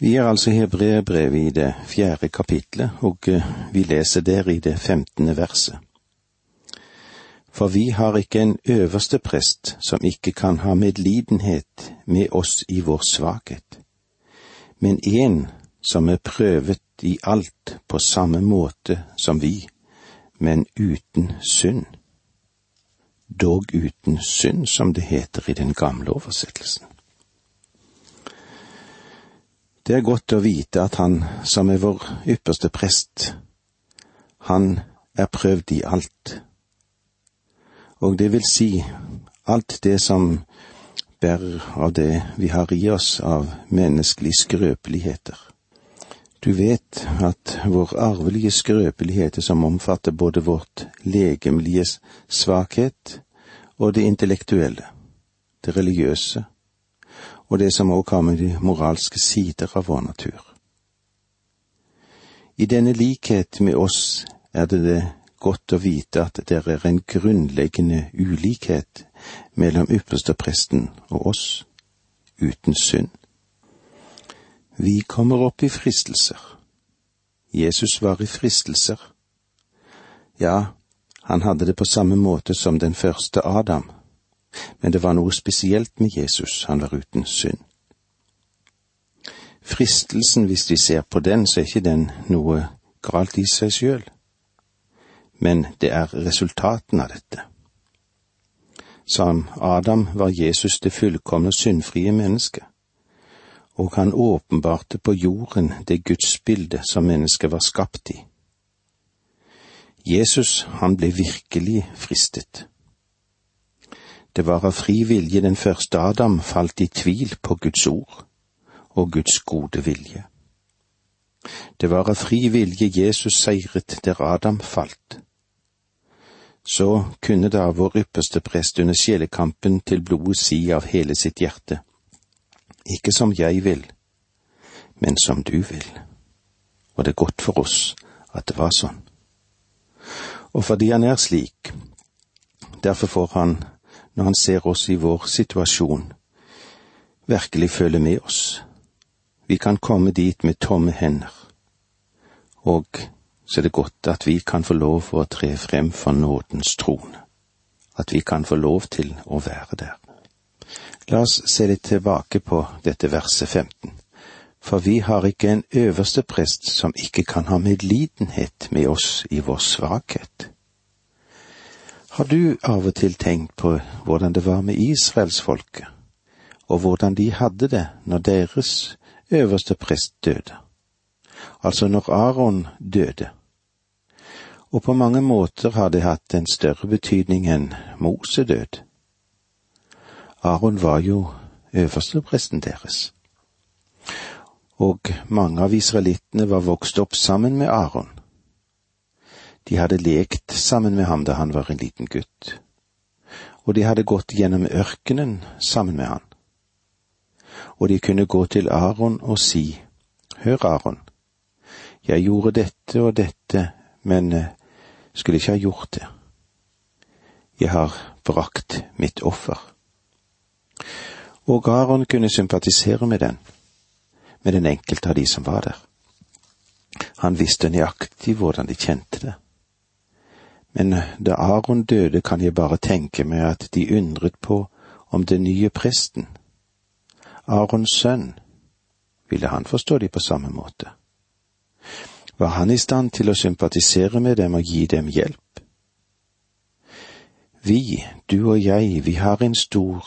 Vi er altså i Hebreerbrevet i det fjerde kapitlet, og eh, vi leser der i det femtende verset. For vi har ikke en øverste prest som ikke kan ha medlidenhet med oss i vår svakhet, men en som er prøvet i alt på samme måte som vi, men uten synd. Dog uten synd, som det heter i den gamle oversettelsen. Det er godt å vite at han som er vår ypperste prest, han er prøvd i alt. Og det vil si alt det som bærer av det vi har i oss av menneskelige skrøpeligheter. Du vet at vår arvelige skrøpeligheter som omfatter både vårt legemlige svakhet og det intellektuelle, det religiøse, og det som også har med de moralske sider av vår natur. I denne likhet med oss er det det godt å vite at det er en grunnleggende ulikhet mellom ypperstepresten og oss, uten synd. Vi kommer opp i fristelser. Jesus var i fristelser. Ja, han hadde det på samme måte som den første Adam men det var noe spesielt med Jesus, han var uten synd. Fristelsen, hvis vi ser på den, så er ikke den noe galt i seg sjøl, men det er resultatene av dette. Som Adam var Jesus det fullkomne syndfrie mennesket, og han åpenbarte på jorden det gudsbildet som mennesket var skapt i. Jesus, han ble virkelig fristet. Det var av fri vilje den første Adam falt i tvil på Guds ord og Guds gode vilje. Det var av fri vilje Jesus seiret der Adam falt. Så kunne da vår ypperste prest under sjelekampen til blodet si av hele sitt hjerte, ikke som jeg vil, men som du vil. Og det er godt for oss at det var sånn. Og fordi han er slik, derfor får han når han ser oss i vår situasjon, virkelig føler med oss. Vi kan komme dit med tomme hender, og så er det godt at vi kan få lov å tre frem for nådens trone, at vi kan få lov til å være der. La oss se litt tilbake på dette verset 15. For vi har ikke en øverste prest som ikke kan ha medlidenhet med oss i vår svakhet. Har du av og til tenkt på hvordan det var med israelsfolket, og hvordan de hadde det når deres øverste prest døde? Altså når Aron døde. Og på mange måter har det hatt en større betydning enn Mose død. Aron var jo øverstepresten deres. Og mange av israelittene var vokst opp sammen med Aron. De hadde lekt sammen med ham da han var en liten gutt, og de hadde gått gjennom ørkenen sammen med han. Og de kunne gå til Aron og si, Hør, Aron, jeg gjorde dette og dette, men eh, skulle ikke ha gjort det. Jeg har brakt mitt offer. Og Aron kunne sympatisere med den, med den enkelte av de som var der. Han visste nøyaktig hvordan de kjente det men da Aron døde, kan jeg bare tenke meg at de undret på om den nye presten, Arons sønn, ville han forstå de på samme måte? Var han i stand til å sympatisere med dem og gi dem hjelp? Vi, du og jeg, vi har en stor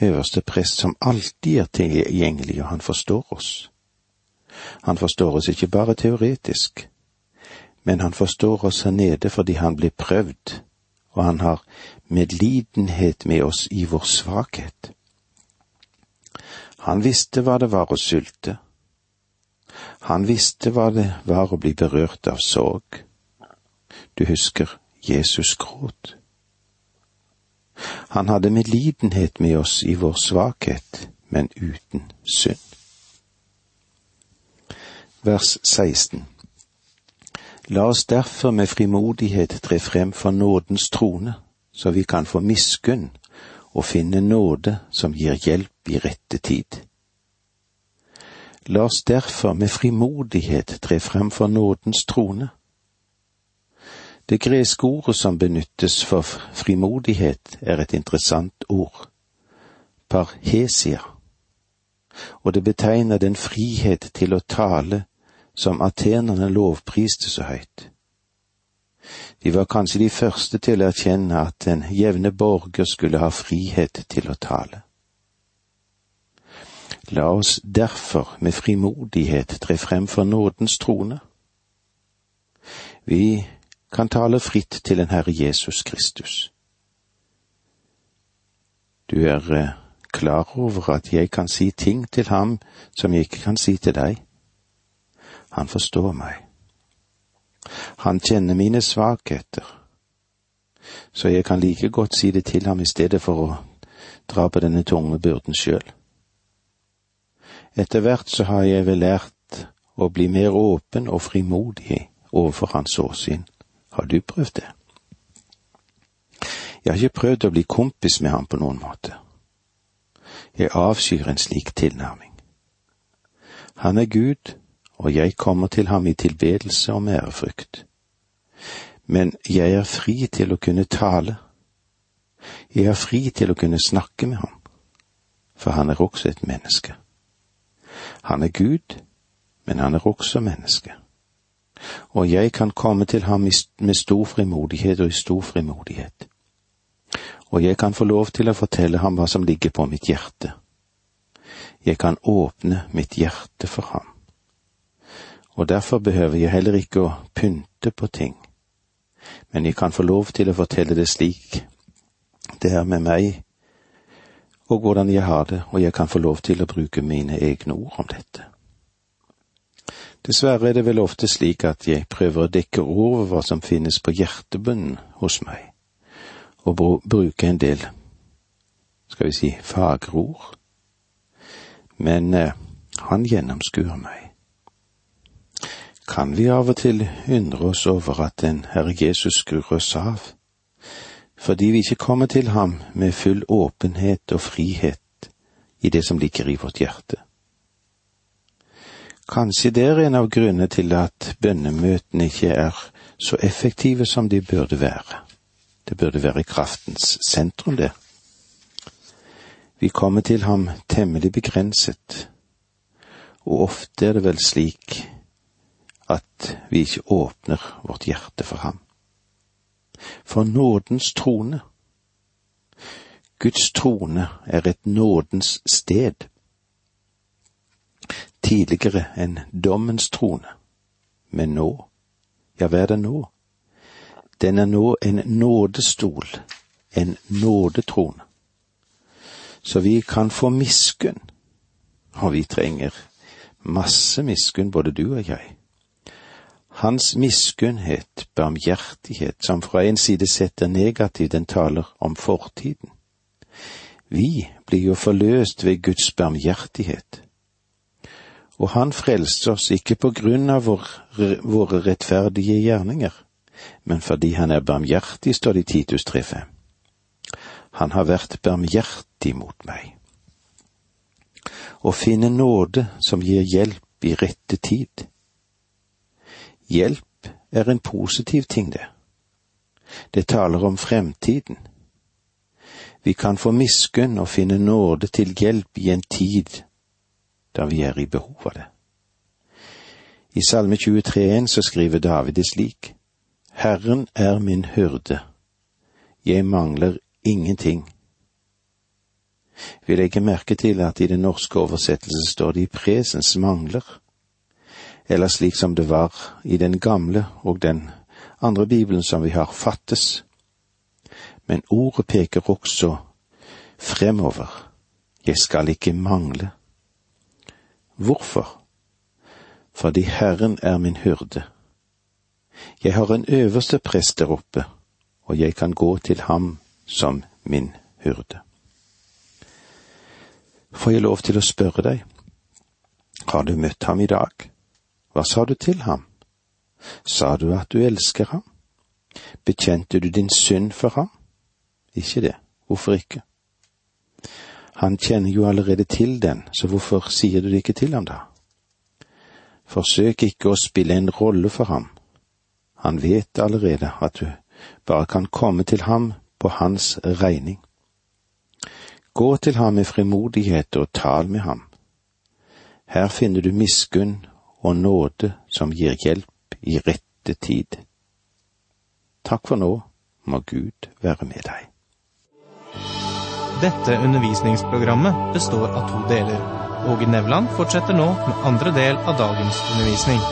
øverste prest som alltid er tilgjengelig, og han forstår oss. Han forstår oss ikke bare teoretisk, men han forstår oss her nede fordi han blir prøvd, og han har medlidenhet med oss i vår svakhet. Han visste hva det var å sulte. Han visste hva det var å bli berørt av sorg. Du husker Jesus gråt. Han hadde medlidenhet med oss i vår svakhet, men uten synd. Vers 16 La oss derfor med frimodighet tre frem for nådens trone, så vi kan få miskunn og finne nåde som gir hjelp i rette tid. La oss derfor med frimodighet tre frem for nådens trone. Det greske ordet som benyttes for frimodighet, er et interessant ord, parhesia, og det betegner den frihet til å tale som atenerne lovpriste så høyt. De var kanskje de første til å erkjenne at den jevne borger skulle ha frihet til å tale. La oss derfor med frimodighet tre frem for nådens trone. Vi kan tale fritt til den Herre Jesus Kristus. Du er eh, klar over at jeg kan si ting til ham som jeg ikke kan si til deg. Han forstår meg. Han kjenner mine svakheter, så jeg kan like godt si det til ham i stedet for å dra på denne tunge byrden sjøl. Etter hvert så har jeg vel lært å bli mer åpen og frimodig overfor hans åsyn. Har du prøvd det? Jeg har ikke prøvd å bli kompis med ham på noen måte. Jeg avskyr en slik tilnærming. Han er Gud, og jeg kommer til ham i tilbedelse og med ærefrykt. Men jeg er fri til å kunne tale. Jeg er fri til å kunne snakke med ham, for han er også et menneske. Han er Gud, men han er også menneske. Og jeg kan komme til ham med stor frimodighet og i stor frimodighet. Og jeg kan få lov til å fortelle ham hva som ligger på mitt hjerte. Jeg kan åpne mitt hjerte for ham og derfor behøver jeg heller ikke å pynte på ting, men jeg kan få lov til å fortelle det slik. Det er med meg, og hvordan jeg har det, og jeg kan få lov til å bruke mine egne ord om dette. Dessverre er det vel ofte slik at jeg prøver å dekke over hva som finnes på hjertebunnen hos meg, og bruke en del, skal vi si, fagre Men eh, han gjennomskuer meg kan vi av og til undre oss over at den Herre Jesus skrur oss av, fordi vi ikke kommer til ham med full åpenhet og frihet i det som ligger i vårt hjerte. Kanskje det er en av grunnene til at bønnemøtene ikke er så effektive som de burde være. Det burde være kraftens sentrum, det. Vi kommer til ham temmelig begrenset, og ofte er det vel slik at vi ikke åpner vårt hjerte for ham. For nådens trone. Guds trone er et nådens sted. Tidligere enn dommens trone. Men nå, ja, hva er det nå? Den er nå en nådestol, en nådetrone. Så vi kan få miskunn, og vi trenger masse miskunn, både du og jeg. Hans miskunnhet, barmhjertighet, som fra en side sett er negativ, den taler om fortiden. Vi blir jo forløst ved Guds barmhjertighet. Og han frelser oss ikke på grunn av vår, våre rettferdige gjerninger, men fordi han er barmhjertig, står det i Titus 3.5. Han har vært barmhjertig mot meg. Å finne nåde som gir hjelp i rette tid Hjelp er en positiv ting, det. Det taler om fremtiden. Vi kan få miskunn og finne nåde til hjelp i en tid da vi er i behov av det. I Salme 23 så skriver David det slik, Herren er min hyrde, jeg mangler ingenting. Vi legger merke til at i den norske oversettelsen står det i presens mangler eller slik som det var i den gamle og den andre bibelen som vi har, fattes. Men ordet peker også fremover. Jeg skal ikke mangle. Hvorfor? Fordi Herren er min hyrde. Jeg har en øverste prest der oppe, og jeg kan gå til ham som min hyrde. Får jeg lov til å spørre deg, har du møtt ham i dag? Hva sa du til ham? Sa du at du elsker ham? Bekjente du din synd for ham? Ikke det, hvorfor ikke? Han kjenner jo allerede til den, så hvorfor sier du det ikke til ham da? Forsøk ikke å spille en rolle for ham. Han vet allerede at du bare kan komme til ham på hans regning. Gå til ham med frimodighet og tal med ham. Her finner du miskunn og nåde som gir hjelp i rette tid. Takk for nå, må Gud være med deg. Dette undervisningsprogrammet består av to deler. Åge Nevland fortsetter nå med andre del av dagens undervisning.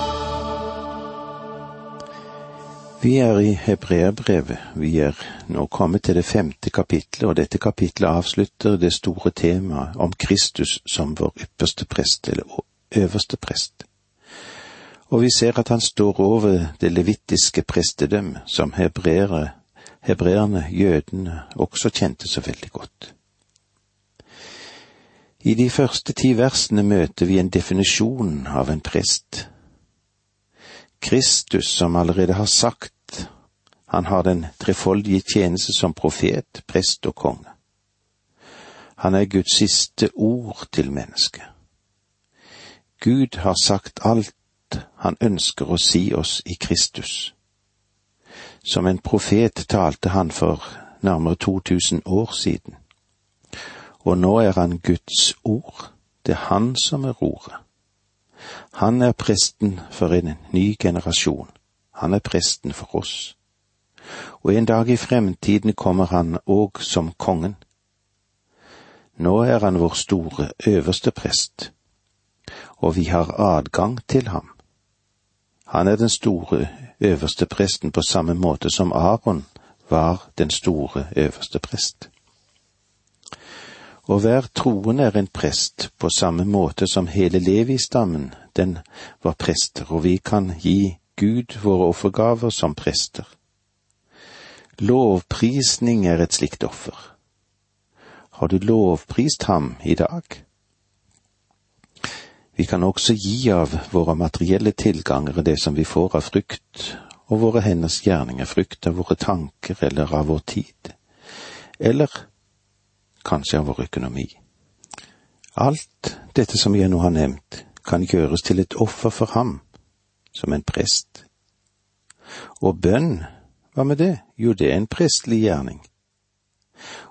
Vi er i Hebreabrevet. Vi er nå kommet til det femte kapitlet, og dette kapitlet avslutter det store temaet om Kristus som vår ypperste prest, eller øverste prest. Og vi ser at han står over det levittiske prestedømme som hebreere, hebreerne, jødene, også kjente så veldig godt. I de første ti versene møter vi en definisjon av en prest Kristus, som allerede har sagt, han har den trefoldige tjeneste som profet, prest og konge. Han er Guds siste ord til mennesket. Gud har sagt alt han ønsker å si oss i Kristus. Som en profet talte han for nærmere 2000 år siden. Og nå er han Guds ord. Det er han som er ordet. Han er presten for en ny generasjon. Han er presten for oss. Og en dag i fremtiden kommer han òg som kongen. Nå er han vår store øverste prest, og vi har adgang til ham. Han er den store øverste presten på samme måte som Aron var den store øverste prest. Og hver troende er en prest på samme måte som hele Levi-stammen, den var prester, og vi kan gi Gud våre offergaver som prester. Lovprisning er et slikt offer. Har du lovprist ham i dag? Vi kan også gi av våre materielle tilganger det som vi får av frykt, og våre henders gjerninger, frykt av våre tanker eller av vår tid, eller kanskje av vår økonomi. Alt dette som jeg nå har nevnt, kan gjøres til et offer for ham, som en prest. Og bønn, hva med det? Jo, det er en prestlig gjerning.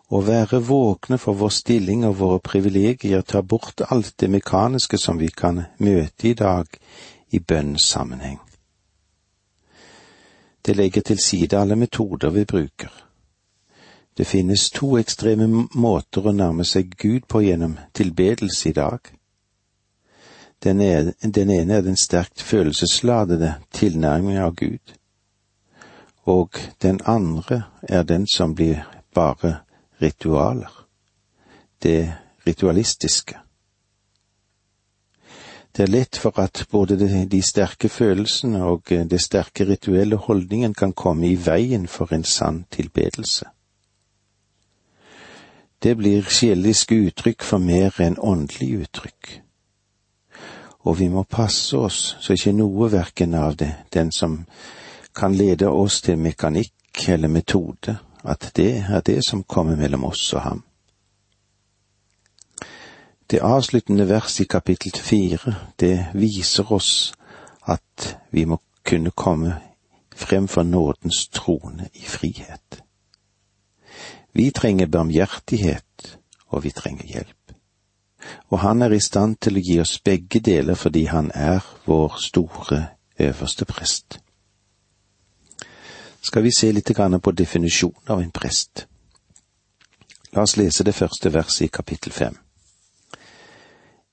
Å være våkne for vår stilling og våre privilegier tar bort alt det mekaniske som vi kan møte i dag i bønnens sammenheng. Det legger til side alle metoder vi bruker det finnes to ekstreme måter å nærme seg Gud på gjennom tilbedelse i dag. Den, er, den ene er den sterkt følelsesladede tilnærmingen av Gud, og den andre er den som blir bare ritualer, det ritualistiske. Det er lett for at både de sterke følelsene og det sterke rituelle holdningen kan komme i veien for en sann tilbedelse. Det blir sjeliske uttrykk for mer enn åndelig uttrykk. Og vi må passe oss så ikke noe verken av det, den som kan lede oss til mekanikk eller metode, at det er det som kommer mellom oss og ham. Det avsluttende vers i kapittel fire, det viser oss at vi må kunne komme frem for nådens trone i frihet. Vi trenger barmhjertighet, og vi trenger hjelp. Og han er i stand til å gi oss begge deler fordi han er vår store øverste prest. Skal vi se litt på definisjonen av en prest? La oss lese det første verset i kapittel fem.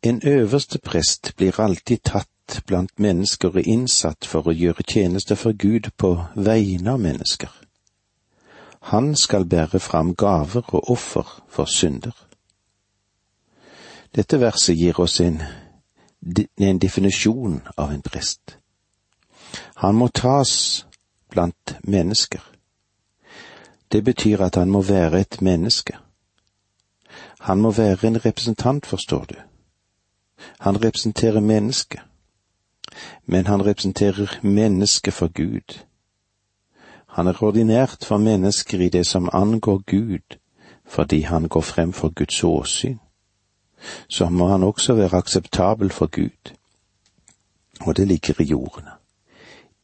En øverste prest blir alltid tatt blant mennesker og innsatt for å gjøre tjeneste for Gud på vegne av mennesker. Han skal bære fram gaver og offer for synder. Dette verset gir oss en, en definisjon av en prest. Han må tas blant mennesker. Det betyr at han må være et menneske. Han må være en representant, forstår du. Han representerer mennesket. Men han representerer mennesket for Gud han er ordinært for mennesker i det som angår Gud, fordi han går frem for Guds åsyn. Så må han også være akseptabel for Gud. og det ligger i jordene,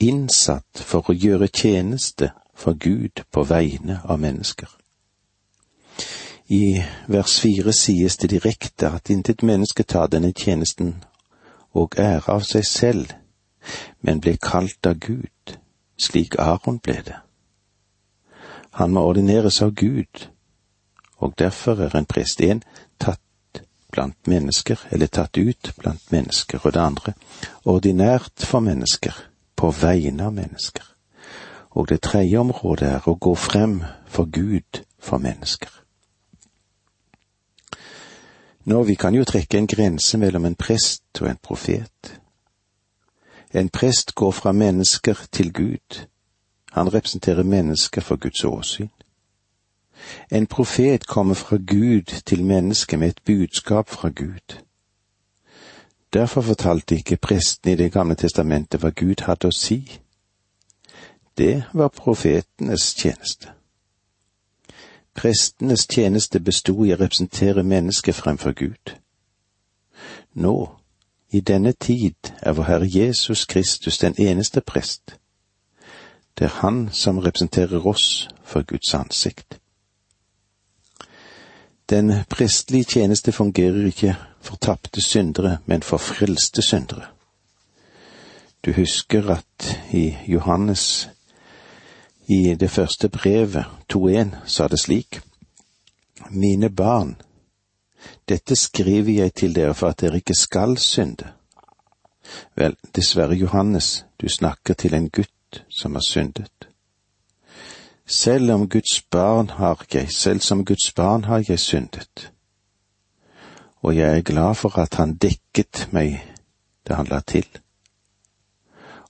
innsatt for å gjøre tjeneste for Gud på vegne av mennesker. I vers fire sies det direkte at intet menneske tar denne tjenesten og ære av seg selv, men blir kalt av Gud, slik Aron ble det. Han må ordineres av Gud, og derfor er en prest en tatt blant mennesker, eller tatt ut blant mennesker, og det andre ordinært for mennesker, på vegne av mennesker. Og det tredje området er å gå frem for Gud for mennesker. Nå, vi kan jo trekke en grense mellom en prest og en profet. En prest går fra mennesker til Gud. Han representerer mennesker for Guds åsyn. En profet kommer fra Gud til mennesket med et budskap fra Gud. Derfor fortalte ikke presten i Det gamle testamentet hva Gud hadde å si. Det var profetenes tjeneste. Prestenes tjeneste bestod i å representere mennesket fremfor Gud. Nå, i denne tid, er vår Herre Jesus Kristus den eneste prest. Det er Han som representerer oss for Guds ansikt. Den prestelige tjeneste fungerer ikke for tapte syndere, men for frelste syndere. Du husker at i Johannes i det første brevet, 2.1, sa det slik. Mine barn, dette skriver jeg til dere for at dere ikke skal synde. Vel, dessverre, Johannes, du snakker til en gutt som har syndet. Selv om Guds barn har jeg, selv som Guds barn har jeg syndet. Og jeg er glad for at han dekket meg det han la til.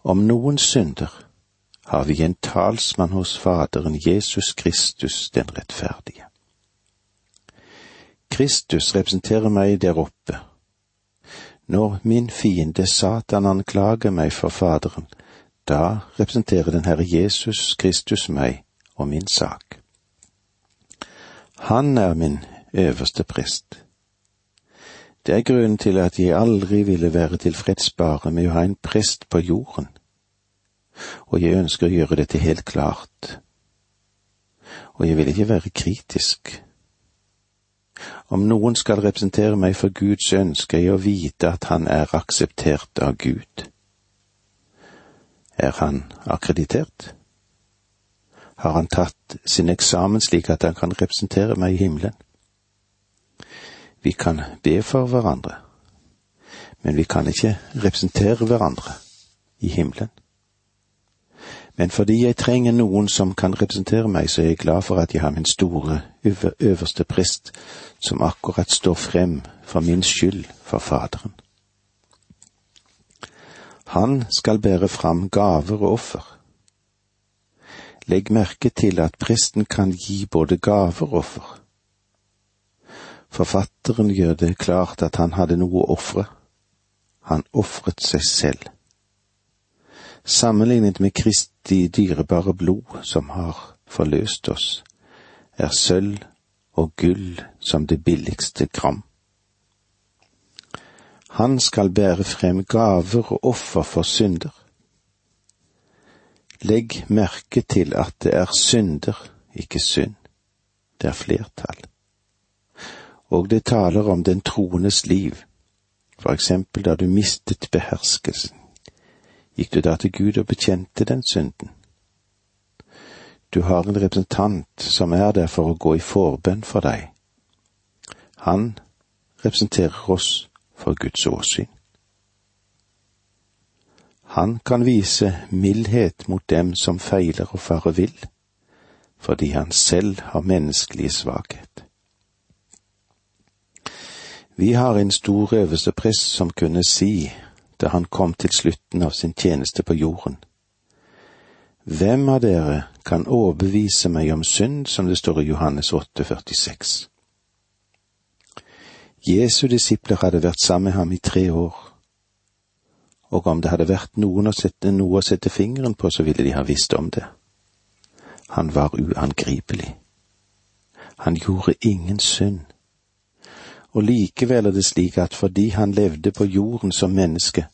Om noen synder, har vi en talsmann hos Faderen Jesus Kristus den rettferdige. Kristus representerer meg der oppe. Når min fiende Satan anklager meg for Faderen, da representerer den Herre Jesus Kristus meg og min sak. Han er min øverste prest. Det er grunnen til at jeg aldri ville være tilfreds bare med å ha en prest på jorden og jeg ønsker å gjøre dette helt klart. Og jeg vil ikke være kritisk. Om noen skal representere meg for Gud, så ønsker jeg å vite at han er akseptert av Gud. Er han akkreditert? Har han tatt sin eksamen slik at han kan representere meg i himmelen? Vi kan be for hverandre, men vi kan ikke representere hverandre i himmelen. Men fordi jeg trenger noen som kan representere meg, så er jeg glad for at jeg har min store, øverste prest, som akkurat står frem for min skyld for Faderen. Han skal bære fram gaver og offer. Legg merke til at presten kan gi både gaver og offer. Forfatteren gjør det klart at han hadde noe å ofre. Han ofret seg selv. Sammenlignet med Kristi dyrebare blod som har forløst oss, er sølv og gull som det billigste kram. Han skal bære frem gaver og offer for synder. Legg merke til at det er synder, ikke synd. Det er flertall. Og det taler om den troendes liv, for eksempel da du mistet beherskelsen gikk du da til Gud og bekjente den synden. Du har en representant som er der for å gå i forbønn for deg. Han representerer oss for Guds åsyn. Han kan vise mildhet mot dem som feiler og farer vill, fordi han selv har menneskelig svakhet. Vi har en stor øverste prest som kunne si da han kom til slutten av sin tjeneste på jorden. Hvem av dere kan overbevise meg om synd, som det står i Johannes 8, 46? Jesu disipler hadde vært sammen med ham i tre år, og om det hadde vært noen å sette, noe å sette fingeren på, så ville de ha visst om det. Han var uangripelig. Han gjorde ingen synd og likevel er det slik at fordi han levde på jorden som menneske,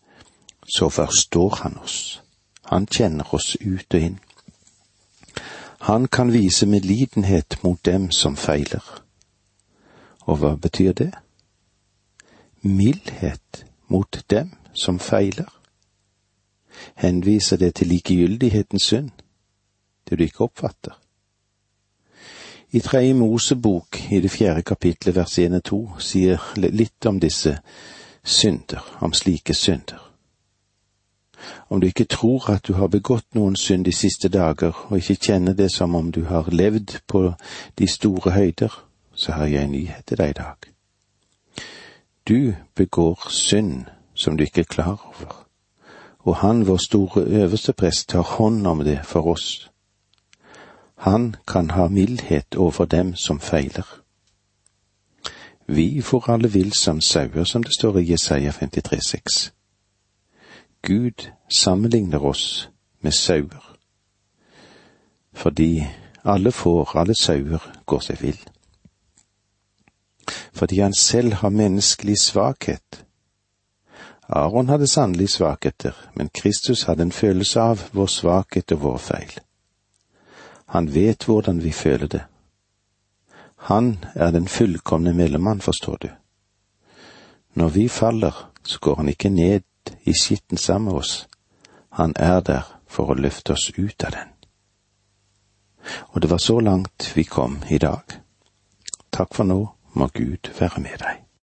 så forstår han oss. Han kjenner oss ut og inn. Han kan vise medlidenhet mot dem som feiler. Og hva betyr det? Mildhet mot dem som feiler. Henviser det til likegyldighetens synd, det du ikke oppfatter. I tredje Mosebok, i det fjerde kapitlet, vers 1 og 2, sier litt om disse synder, om slike synder. Om du ikke tror at du har begått noen synd de siste dager, og ikke kjenner det som om du har levd på de store høyder, så har jeg en nyhet til deg i dag. Du begår synd som du ikke er klar over, og han, vår store øverste prest, tar hånd om det for oss. Han kan ha mildhet overfor dem som feiler. Vi får alle vill som sauer, som det står i Jesaja 53,6. Gud sammenligner oss med sauer, fordi alle får, alle sauer, går seg vill. Fordi han selv har menneskelig svakhet. Aron hadde sannelig svakheter, men Kristus hadde en følelse av vår svakhet og vår feil. Han vet hvordan vi føler det. Han er den fullkomne mellommann, forstår du. Når vi faller, så går han ikke ned i skitten sammen med oss. Han er der for å løfte oss ut av den. Og det var så langt vi kom i dag. Takk for nå, må Gud være med deg.